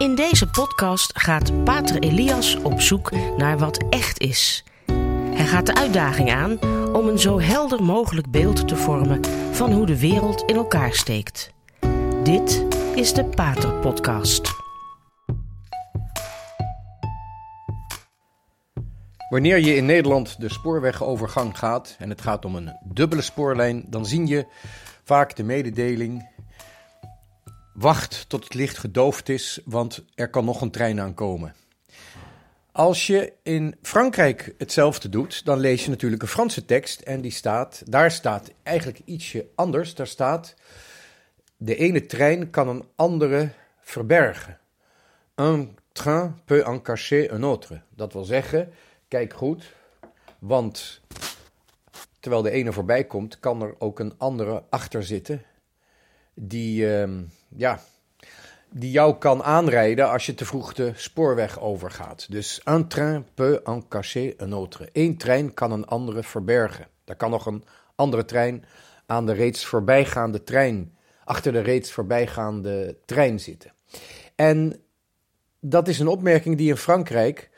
In deze podcast gaat Pater Elias op zoek naar wat echt is. Hij gaat de uitdaging aan om een zo helder mogelijk beeld te vormen van hoe de wereld in elkaar steekt. Dit is de Pater Podcast. Wanneer je in Nederland de spoorwegovergang gaat en het gaat om een dubbele spoorlijn, dan zie je vaak de mededeling: wacht tot het licht gedoofd is, want er kan nog een trein aankomen. Als je in Frankrijk hetzelfde doet, dan lees je natuurlijk een Franse tekst en die staat, daar staat eigenlijk ietsje anders. Daar staat: de ene trein kan een andere verbergen. Un train peut en cacher un autre. Dat wil zeggen, kijk goed, want terwijl de ene voorbij komt, kan er ook een andere achter zitten die, ehm, ja, die jou kan aanrijden als je te vroeg de spoorweg overgaat. Dus un train peut en cacher un autre. Eén trein kan een andere verbergen. Er kan nog een andere trein aan de reeds voorbijgaande trein, achter de reeds voorbijgaande trein zitten. En dat is een opmerking die in Frankrijk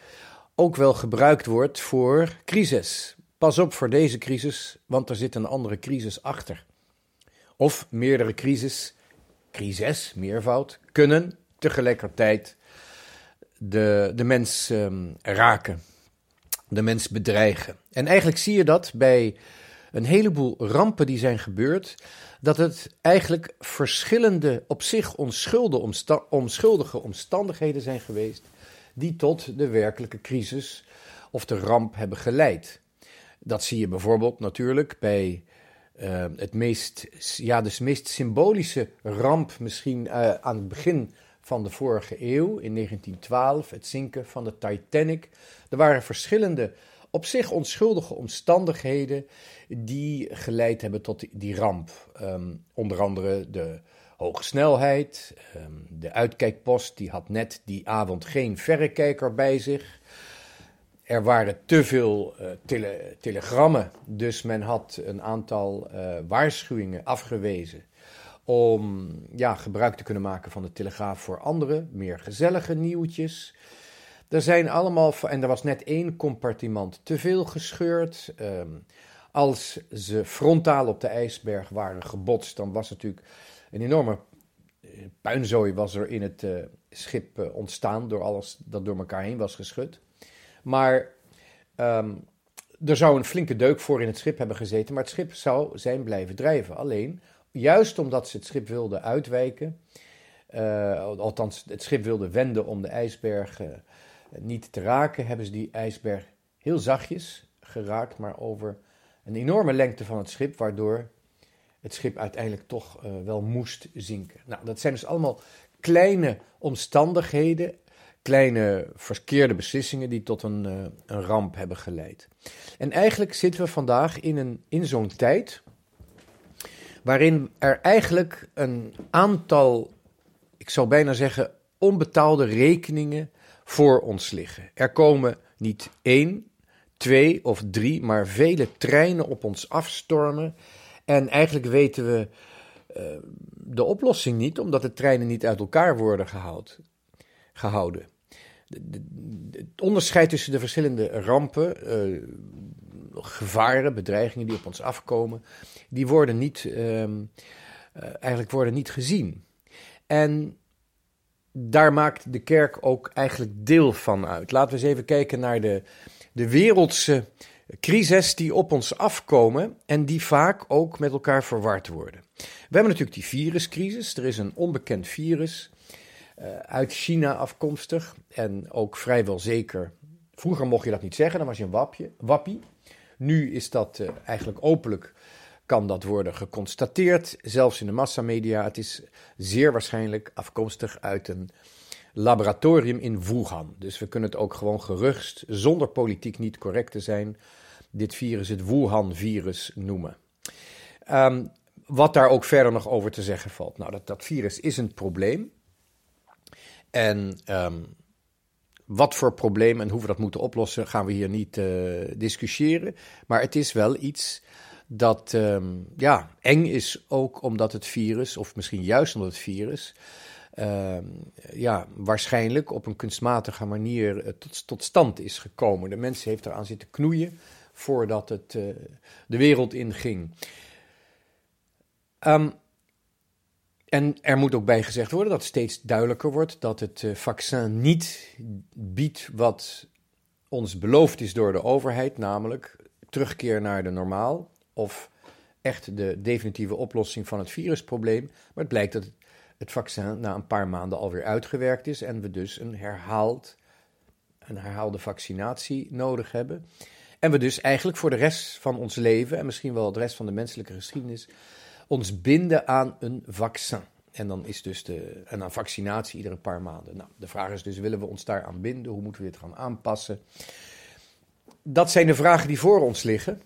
ook wel gebruikt wordt voor crisis. Pas op voor deze crisis, want er zit een andere crisis achter. Of meerdere crisis, crisis, meervoud, kunnen tegelijkertijd de, de mens ehm, raken, de mens bedreigen. En eigenlijk zie je dat bij een heleboel rampen die zijn gebeurd, dat het eigenlijk verschillende, op zich onschuldige, onschuldige omstandigheden zijn geweest die tot de werkelijke crisis of de ramp hebben geleid. Dat zie je bijvoorbeeld natuurlijk bij uh, het meest, ja, dus meest symbolische ramp misschien uh, aan het begin van de vorige eeuw, in 1912, het zinken van de Titanic. Er waren verschillende op zich onschuldige omstandigheden die geleid hebben tot die, ramp. Um, onder andere de hoge snelheid, um, de uitkijkpost, die had net die avond geen verrekijker bij zich. Er waren te veel tele telegrammen, dus men had een aantal uh, waarschuwingen afgewezen om ja, gebruik te kunnen maken van de telegraaf voor andere, meer gezellige nieuwtjes. Er zijn allemaal, en er was net één compartiment te veel gescheurd. Um, als ze frontaal op de ijsberg waren gebotst, dan was natuurlijk een enorme eh, puinzooi was er in het schip ontstaan door alles dat door elkaar heen was geschud. Maar um, er zou een flinke deuk voor in het schip hebben gezeten, maar het schip zou zijn blijven drijven. Alleen, juist omdat ze het schip wilden uitwijken, uh, althans het schip wilde wenden om de ijsberg uh, niet te raken, hebben ze die ijsberg heel zachtjes geraakt, maar over een enorme lengte van het schip, waardoor het schip uiteindelijk toch uh, wel moest zinken. Nou, dat zijn dus allemaal kleine omstandigheden kleine verkeerde beslissingen die tot een, uh, een ramp hebben geleid. En eigenlijk zitten we vandaag in, een, in zo'n tijd waarin er eigenlijk een aantal, ik zou bijna zeggen, onbetaalde rekeningen voor ons liggen. Er komen niet één, twee of drie, maar vele treinen op ons afstormen. En eigenlijk weten we uh, de oplossing niet, omdat de treinen niet uit elkaar worden gehouden het onderscheid tussen de verschillende rampen, uh, gevaren, bedreigingen die op ons afkomen, die worden niet, um, uh, eigenlijk worden niet gezien. En daar maakt de kerk ook eigenlijk deel van uit. Laten we eens even kijken naar de, de wereldse crises die op ons afkomen en die vaak ook met elkaar verward worden. We hebben natuurlijk die viruscrisis. Er is een onbekend virus uh, uit China afkomstig en ook vrijwel zeker. Vroeger mocht je dat niet zeggen, dan was je een wapje, wappie. Nu is dat uh, eigenlijk openlijk, kan dat worden geconstateerd, zelfs in de massamedia. Het is zeer waarschijnlijk afkomstig uit een laboratorium in Wuhan. Dus we kunnen het ook gewoon gerust, zonder politiek niet correct te zijn, dit virus het Wuhan-virus noemen. Um, wat daar ook verder nog over te zeggen valt. Nou, dat, dat virus is een probleem. En um, wat voor problemen en hoe we dat moeten oplossen, gaan we hier niet uh, discussiëren. Maar het is wel iets dat um, ja, eng is, ook omdat het virus, of misschien juist omdat het virus, ehm, ja, waarschijnlijk op een kunstmatige manier eh, tot, stand is gekomen. De mens heeft eraan zitten knoeien voordat het uh, de wereld inging. Um, en er moet ook bij gezegd worden dat steeds duidelijker wordt dat het uh, vaccin niet biedt wat ons beloofd is door de overheid, namelijk terugkeer naar de normaal of echt de definitieve oplossing van het virusprobleem. Maar het blijkt dat het vaccin na een paar maanden alweer uitgewerkt is en we dus een, herhaald, een herhaalde vaccinatie nodig hebben. En we dus eigenlijk voor de rest van ons leven en misschien wel de rest van de menselijke geschiedenis ons binden aan een vaccin. En dan is dus de, een vaccinatie iedere paar maanden. Nou, de vraag is dus, willen we ons daaraan binden? Hoe moeten we dit gaan aanpassen? Dat zijn de vragen die voor ons liggen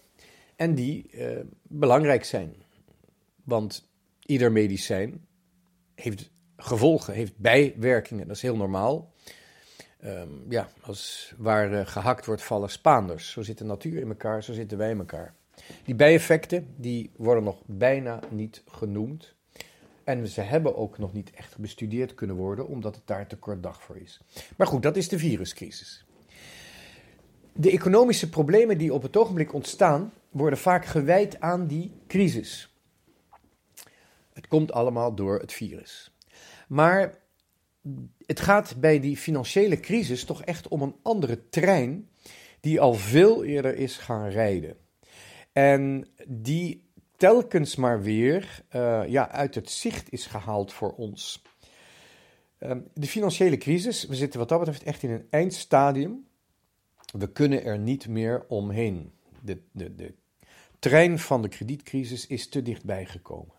en die uh, belangrijk zijn. Want ieder medicijn heeft gevolgen, heeft bijwerkingen. Dat is heel normaal. Um, ja, als waar uh, gehakt wordt, vallen Spaanders. Zo zit de natuur in elkaar, zo zitten wij in elkaar. Die bijeffecten die worden nog bijna niet genoemd. En ze hebben ook nog niet echt bestudeerd kunnen worden, omdat het daar te kort dag voor is. Maar goed, dat is de viruscrisis. De economische problemen die op het ogenblik ontstaan, worden vaak gewijd aan die crisis. Het komt allemaal door het virus. Maar het gaat bij die financiële crisis toch echt om een andere trein die al veel eerder is gaan rijden. En die telkens maar weer uh, ja, uit het zicht is gehaald voor ons. Uh, de financiële crisis, we zitten wat dat betreft echt in een eindstadium. We kunnen er niet meer omheen. De, de, de trein van de kredietcrisis is te dichtbij gekomen.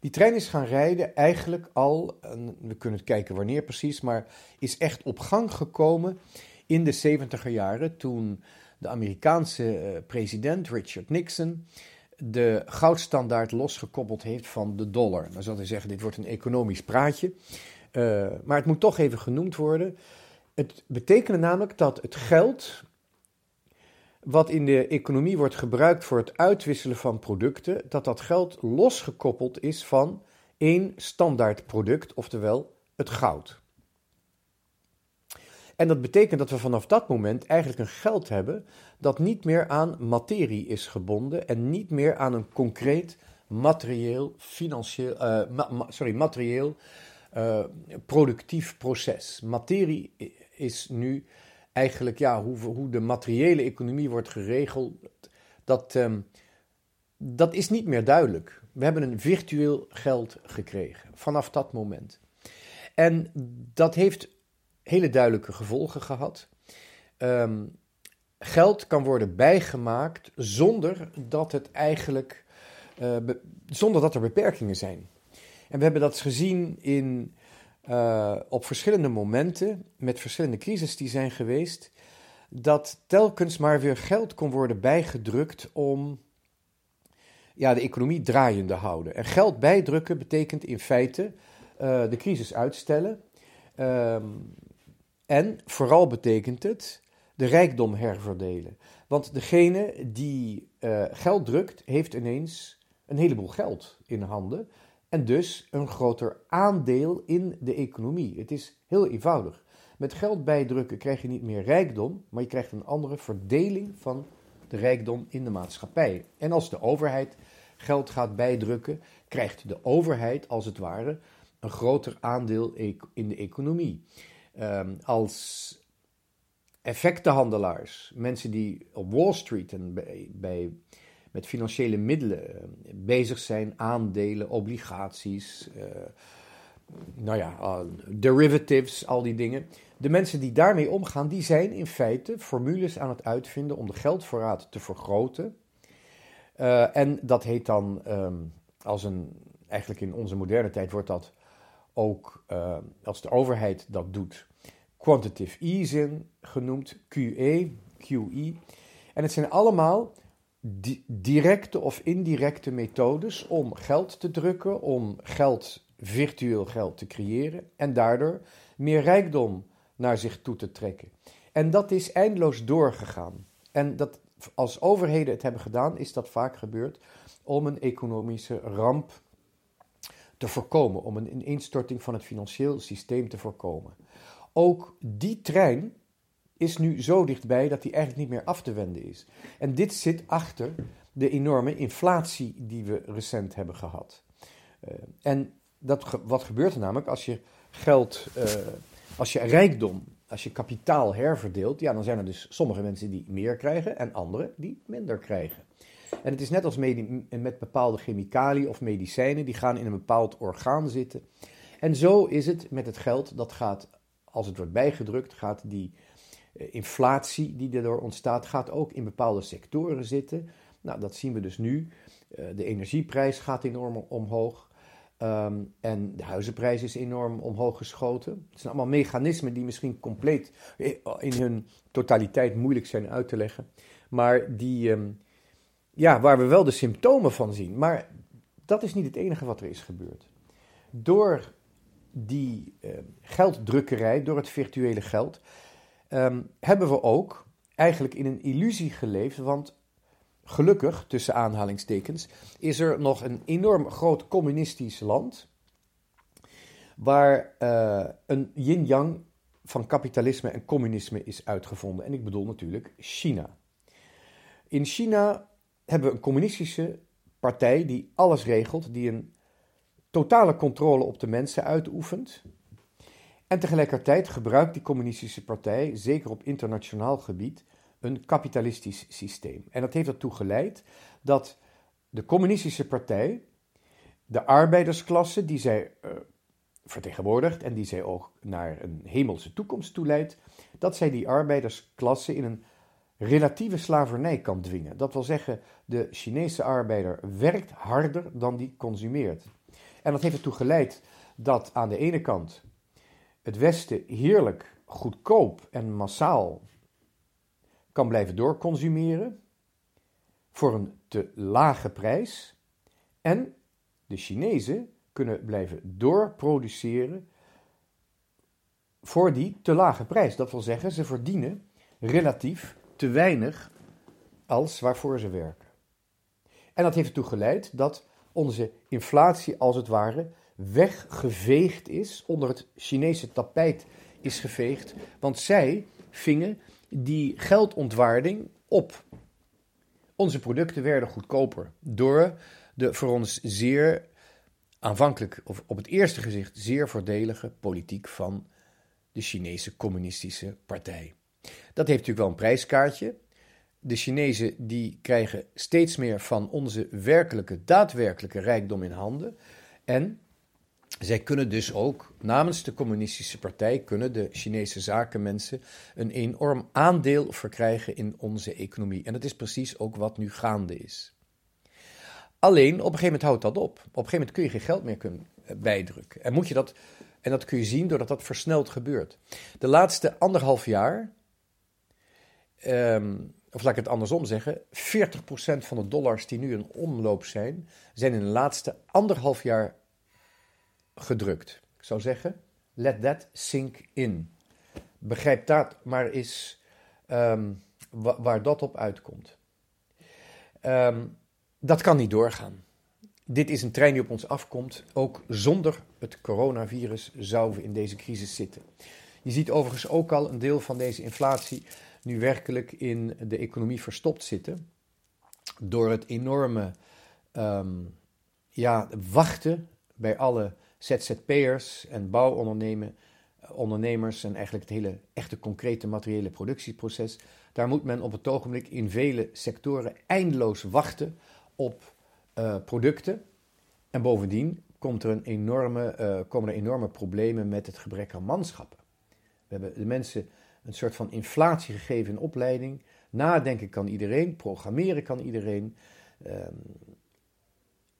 Die trein is gaan rijden eigenlijk al, we kunnen kijken wanneer precies, maar is echt op gang gekomen in de 70 jaren toen de Amerikaanse uh, president Richard Nixon de goudstandaard losgekoppeld heeft van de dollar. Dan zal hij zeggen, dit wordt een economisch praatje. Uh, maar het moet toch even genoemd worden. Het betekent namelijk dat het geld wat in de economie wordt gebruikt voor het uitwisselen van producten, dat dat geld losgekoppeld is van één standaard product, oftewel het goud. En dat betekent dat we vanaf dat moment eigenlijk een geld hebben dat niet meer aan materie is gebonden en niet meer aan een concreet materieel, financieel, uh, sorry, materieel uh, productief proces. Materie is nu eigenlijk, ja, hoe, hoe de materiële economie wordt geregeld, dat, um, dat is niet meer duidelijk. We hebben een virtueel geld gekregen vanaf dat moment. En dat heeft hele duidelijke gevolgen gehad. Um, geld kan worden bijgemaakt zonder dat het eigenlijk, uh, zonder dat er beperkingen zijn. En we hebben dat gezien in, uh, op verschillende momenten, met verschillende crises die zijn geweest, dat telkens maar weer geld kon worden bijgedrukt om ja, de economie draaiende te houden. En geld bijdrukken betekent in feite uh, de crisis uitstellen. En vooral betekent het de rijkdom herverdelen. Want degene die uh, geld drukt, heeft ineens een heleboel geld in handen. En dus een groter aandeel in de economie. Het is heel eenvoudig. Met geld bijdrukken krijg je niet meer rijkdom, maar je krijgt een andere verdeling van de rijkdom in de maatschappij. En als de overheid geld gaat bijdrukken, krijgt de overheid als het ware een groter aandeel in de economie. Um, als effectenhandelaars, mensen die op Wall Street en bij, met financiële middelen uh, bezig zijn, aandelen, obligaties, uh, nou ja, derivatives, al die dingen. De mensen die daarmee omgaan, die zijn in feite formules aan het uitvinden om de geldvoorraad te vergroten. Uh, en dat heet dan, um, als een, eigenlijk in onze moderne tijd wordt dat ook, als de overheid dat doet, quantitative easing genoemd, QE, QE. En het zijn allemaal di directe of indirecte methodes om geld te drukken, om geld, virtueel geld te creëren en daardoor meer rijkdom naar zich toe te trekken. En dat is eindeloos doorgegaan. En dat als overheden het hebben gedaan, is dat vaak gebeurd om een economische ramp te voorkomen, om een ineenstorting van het financieel systeem te voorkomen. Ook die trein is nu zo dichtbij dat die eigenlijk niet meer af te wenden is. En dit zit achter de enorme inflatie die we recent hebben gehad. Uh, en dat, wat gebeurt er namelijk als je geld, uh, als je rijkdom, als je kapitaal herverdeelt, ja, dan zijn er dus sommige mensen die meer krijgen en anderen die minder krijgen. En het is net als met bepaalde chemicaliën of medicijnen, die gaan in een bepaald orgaan zitten. En zo is het met het geld, dat gaat, als het wordt bijgedrukt, gaat die eh, inflatie die erdoor ontstaat, gaat ook in bepaalde sectoren zitten. Nou, dat zien we dus nu. Eh, de energieprijs gaat enorm omhoog. Ehm, en de huizenprijs is enorm omhoog geschoten. Het zijn allemaal mechanismen die misschien compleet eh, in hun totaliteit moeilijk zijn uit te leggen. Maar die, ehm, ja, waar we wel de symptomen van zien. Maar dat is niet het enige wat er is gebeurd. Door die uh, gelddrukkerij, door het virtuele geld, um, hebben we ook eigenlijk in een illusie geleefd. Want gelukkig, tussen aanhalingstekens, is er nog een enorm groot communistisch land. Waar uh, een yin-yang van kapitalisme en communisme is uitgevonden. En ik bedoel natuurlijk China. In China hebben we een communistische partij die alles regelt, die een totale controle op de mensen uitoefent. En tegelijkertijd gebruikt die communistische partij, zeker op internationaal gebied, een kapitalistisch systeem. En dat heeft ertoe geleid dat de communistische partij de arbeidersklasse die zij uh, vertegenwoordigt en die zij ook naar een hemelse toekomst toeleidt, dat zij die arbeidersklasse in een relatieve slavernij kan dwingen. Dat wil zeggen, de Chinese arbeider werkt harder dan die consumeert. En dat heeft ertoe geleid dat aan de ene kant het Westen heerlijk goedkoop en massaal kan blijven doorconsumeren voor een te lage prijs. En de Chinezen kunnen blijven doorproduceren voor die te lage prijs. Dat wil zeggen, ze verdienen relatief te weinig als waarvoor ze werken. En dat heeft ertoe geleid dat onze inflatie als het ware weggeveegd is, onder het Chinese tapijt is geveegd, want zij vingen die geldontwaarding op. Onze producten werden goedkoper door de voor ons zeer aanvankelijk, of op het eerste gezicht zeer voordelige politiek van de Chinese Communistische Partij. Dat heeft natuurlijk wel een prijskaartje. De Chinezen die krijgen steeds meer van onze werkelijke, daadwerkelijke rijkdom in handen. En zij kunnen dus ook namens de communistische partij, kunnen de Chinese zakenmensen een enorm aandeel verkrijgen in onze economie. En dat is precies ook wat nu gaande is. Alleen, op een gegeven moment houdt dat op. Op een gegeven moment kun je geen geld meer kunnen eh, bijdrukken. En moet je dat, en dat kun je zien doordat dat versneld gebeurt. De laatste anderhalf jaar um, of laat ik het andersom zeggen, 40% van de dollars die nu in omloop zijn, zijn in de laatste anderhalf jaar gedrukt. Ik zou zeggen, let that sink in. Begrijp dat maar eens um, waar dat op uitkomt. Um, dat kan niet doorgaan. Dit is een trein die op ons afkomt. Ook zonder het coronavirus zouden we in deze crisis zitten. Je ziet overigens ook al een deel van deze inflatie nu werkelijk in de economie verstopt zitten. Door het enorme um, ja, wachten bij alle ZZP'ers en bouwondernemers en eigenlijk het hele echte concrete materiële productieproces. Daar moet men op het ogenblik in vele sectoren eindeloos wachten op uh, producten. En bovendien komt er een enorme, uh, komen er enorme problemen met het gebrek aan manschappen. We hebben de mensen een soort van inflatie gegeven in opleiding. Nadenken kan iedereen, programmeren kan iedereen, um, ehm,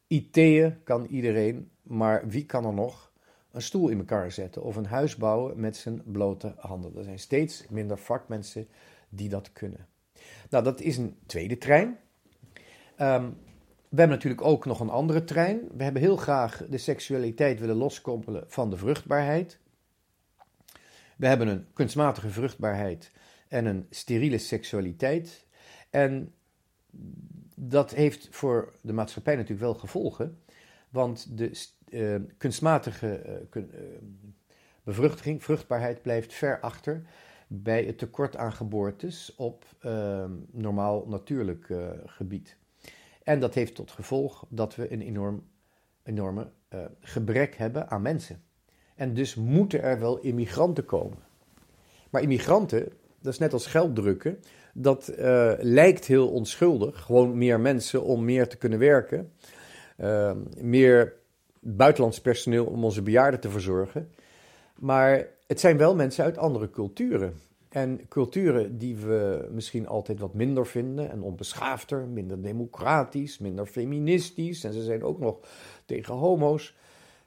IT'en kan iedereen, maar wie kan er nog een stoel in elkaar zetten of een huis bouwen met zijn blote handen? Er zijn steeds minder vakmensen die dat kunnen. Nou, dat is een tweede trein. Um, we hebben natuurlijk ook nog een andere trein. We hebben heel graag de seksualiteit willen loskoppelen van de vruchtbaarheid. We hebben een kunstmatige vruchtbaarheid en een steriele seksualiteit. En dat heeft voor de maatschappij natuurlijk wel gevolgen. Want de uh, kunstmatige uh, kun, uh, bevruchtiging, vruchtbaarheid, blijft ver achter bij het tekort aan geboortes op ehm, normaal natuurlijk gebied. En dat heeft tot gevolg dat we een enorm, enorme gebrek hebben aan mensen. En dus moeten er wel immigranten komen. Maar immigranten, dat is net als geld drukken, dat lijkt heel onschuldig. Gewoon meer mensen om meer te kunnen werken. meer buitenlands personeel om onze bejaarden te verzorgen. Maar het zijn wel mensen uit andere culturen. En culturen die we misschien altijd wat minder vinden en onbeschaafder, minder democratisch, minder feministisch. En ze zijn ook nog tegen homo's.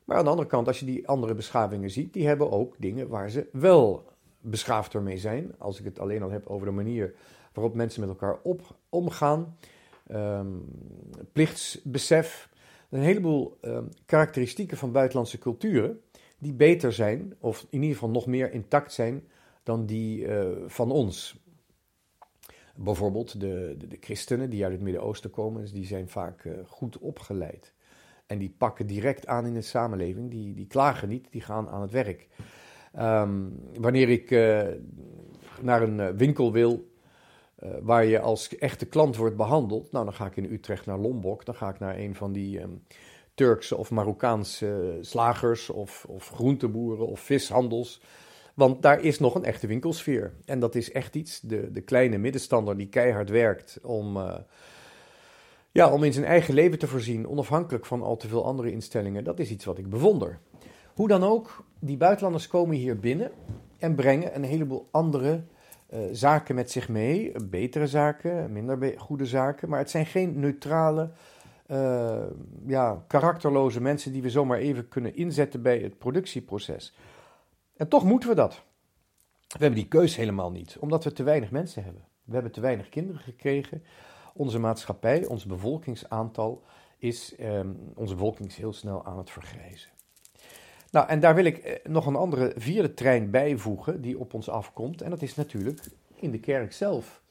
Maar aan de andere kant, als je die andere beschavingen ziet, die hebben ook dingen waar ze wel beschaafder mee zijn. Als ik het alleen al heb over de manier waarop mensen met elkaar op, omgaan. Um, plichtsbesef, een heleboel uh, karakteristieken van buitenlandse culturen die beter zijn, of in ieder geval nog meer intact zijn dan die uh, van ons. Bijvoorbeeld de, de, de, christenen die uit het Midden-Oosten komen, die zijn vaak uh, goed opgeleid. En die pakken direct aan in de samenleving, die, die klagen niet, die gaan aan het werk. Um, wanneer ik uh, naar een winkel wil uh, waar je als echte klant wordt behandeld. Nou, dan ga ik in Utrecht naar Lombok. Dan ga ik naar een van die um, Turkse of Marokkaanse slagers of, of groenteboeren of vishandels. Want daar is nog een echte winkelsfeer. En dat is echt iets, de, de kleine middenstander die keihard werkt om, ja, om in zijn eigen leven te voorzien, onafhankelijk van al te veel andere instellingen. Dat is iets wat ik bewonder. Hoe dan ook, die buitenlanders komen hier binnen en brengen een heleboel andere uh, zaken met zich mee. Betere zaken, minder goede zaken. Maar het zijn geen neutrale, uh, ja, karakterloze mensen die we zomaar even kunnen inzetten bij het productieproces. En toch moeten we dat. We hebben die keus helemaal niet, omdat we te weinig mensen hebben. We hebben te weinig kinderen gekregen. Onze maatschappij, ons bevolkingsaantal is, um, onze bevolking is heel snel aan het vergrijzen. Nou, en daar wil ik eh, nog een andere vierde trein bijvoegen die op ons afkomt. En dat is natuurlijk in de kerk zelf.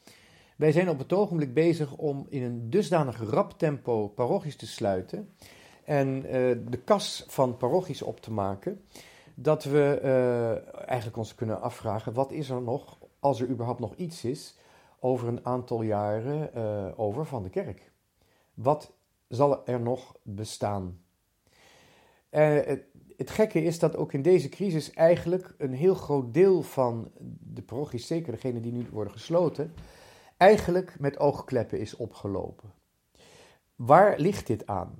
Wij zijn op het ogenblik bezig om in een dusdanig rap tempo parochies te sluiten en uh, de kas van parochies op te maken, dat we uh, eigenlijk ons kunnen afvragen, wat is er nog, als er überhaupt nog iets is, over een aantal jaren uh, over van de kerk? Wat zal er nog bestaan? het gekke is dat ook in deze crisis eigenlijk een heel groot deel van de parochies, zeker degene die nu worden gesloten, eigenlijk met oogkleppen is opgelopen. Waar ligt dit aan?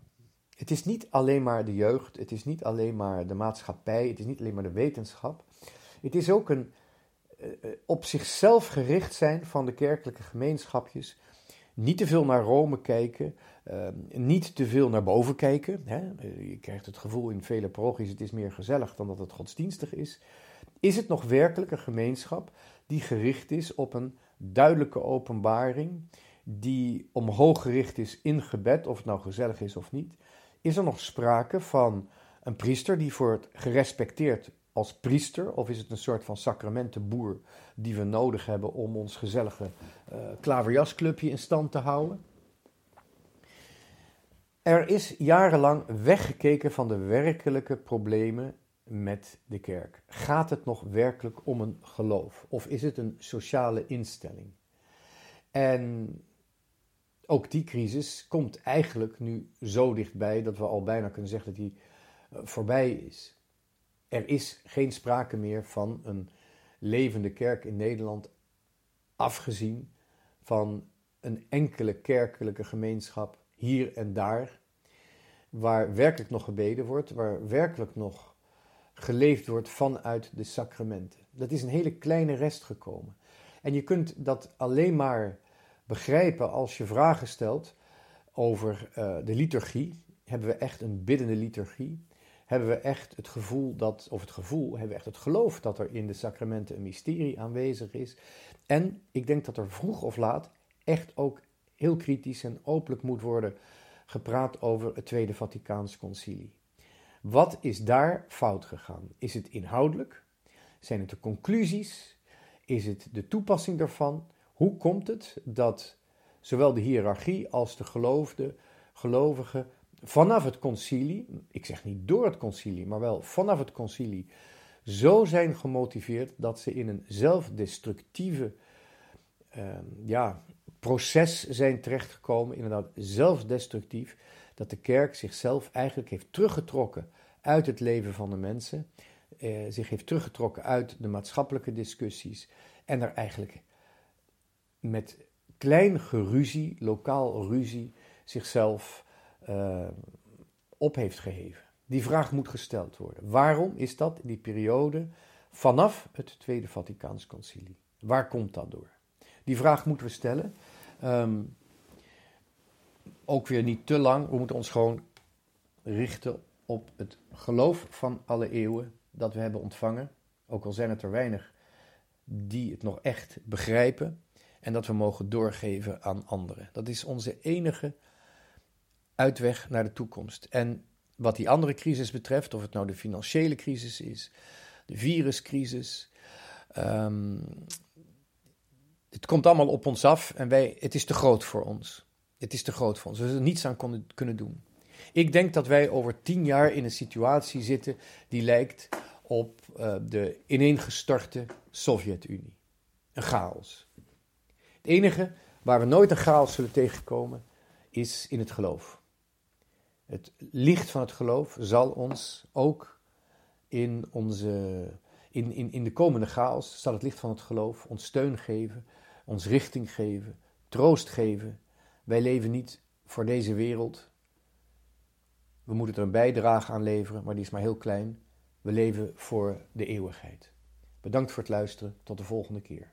Het is niet alleen maar de jeugd, het is niet alleen maar de maatschappij, het is niet alleen maar de wetenschap. Het is ook een op zichzelf gericht zijn van de kerkelijke gemeenschapjes. Niet te veel naar Rome kijken, uh, niet te veel naar boven kijken. Hè? Je krijgt het gevoel in vele parochies, het is meer gezellig dan dat het godsdienstig is. Is het nog werkelijk een gemeenschap die gericht is op een duidelijke openbaring, die omhoog gericht is in gebed, of het nou gezellig is of niet? Is er nog sprake van een priester die wordt gerespecteerd als priester, of is het een soort van sacramentenboer die we nodig hebben om ons gezellige uh, klaverjasclubje in stand te houden? Er is jarenlang weggekeken van de werkelijke problemen met de kerk. Gaat het nog werkelijk om een geloof? Of is het een sociale instelling? En ook die crisis komt eigenlijk nu zo dichtbij dat we al bijna kunnen zeggen dat die eh, voorbij is. Er is geen sprake meer van een levende kerk in Nederland, afgezien van een enkele kerkelijke gemeenschap hier en daar, waar werkelijk nog gebeden wordt, waar werkelijk nog geleefd wordt vanuit de sacramenten. Dat is een hele kleine rest gekomen. En je kunt dat alleen maar begrijpen als je vragen stelt over uh, de liturgie. Hebben we echt een biddende liturgie? Hebben we echt het gevoel dat, of het gevoel, hebben we echt het geloof dat er in de sacramenten een mysterie aanwezig is? En ik denk dat er vroeg of laat echt ook heel kritisch en openlijk moet worden gepraat over het Tweede Vaticaans Concilie. Wat is daar fout gegaan? Is het inhoudelijk? Zijn het de conclusies? Is het de toepassing daarvan? Hoe komt het dat zowel de hiërarchie als de geloofde, gelovigen vanaf het concilie, ik zeg niet door het concilie, maar wel vanaf het concilie, zo zijn gemotiveerd dat ze in een zelfdestructieve ehm, ja, proces zijn terechtgekomen, inderdaad zelfdestructief, dat de kerk zichzelf eigenlijk heeft teruggetrokken uit het leven van de mensen, eh, zich heeft teruggetrokken uit de maatschappelijke discussies en er eigenlijk met klein geruzie, lokaal ruzie, zichzelf uh, op heeft geheven. Die vraag moet gesteld worden. Waarom is dat in die periode vanaf het Tweede Vaticaans Concilie? Waar komt dat door? Die vraag moeten we stellen. Ehm, ook weer niet te lang. We moeten ons gewoon richten op het geloof van alle eeuwen dat we hebben ontvangen. Ook al zijn het er weinig die het nog echt begrijpen. En dat we mogen doorgeven aan anderen. Dat is onze enige uitweg naar de toekomst. En wat die andere crisis betreft, of het nou de financiële crisis is, de viruscrisis. Ehm, het komt allemaal op ons af en wij, het is te groot voor ons. Het is te groot voor ons. We zullen er niets aan konden, kunnen doen. Ik denk dat wij over tien jaar in een situatie zitten die lijkt op uh, de ineengestorte Sovjet-Unie. Een chaos. Het enige waar we nooit een chaos zullen tegenkomen is in het geloof. Het licht van het geloof zal ons ook in, onze, in, in, in de komende chaos, zal het licht van het geloof ons steun geven, ons richting geven, troost geven. Wij leven niet voor deze wereld. We moeten er een bijdrage aan leveren, maar die is maar heel klein. We leven voor de eeuwigheid. Bedankt voor het luisteren. Tot de volgende keer.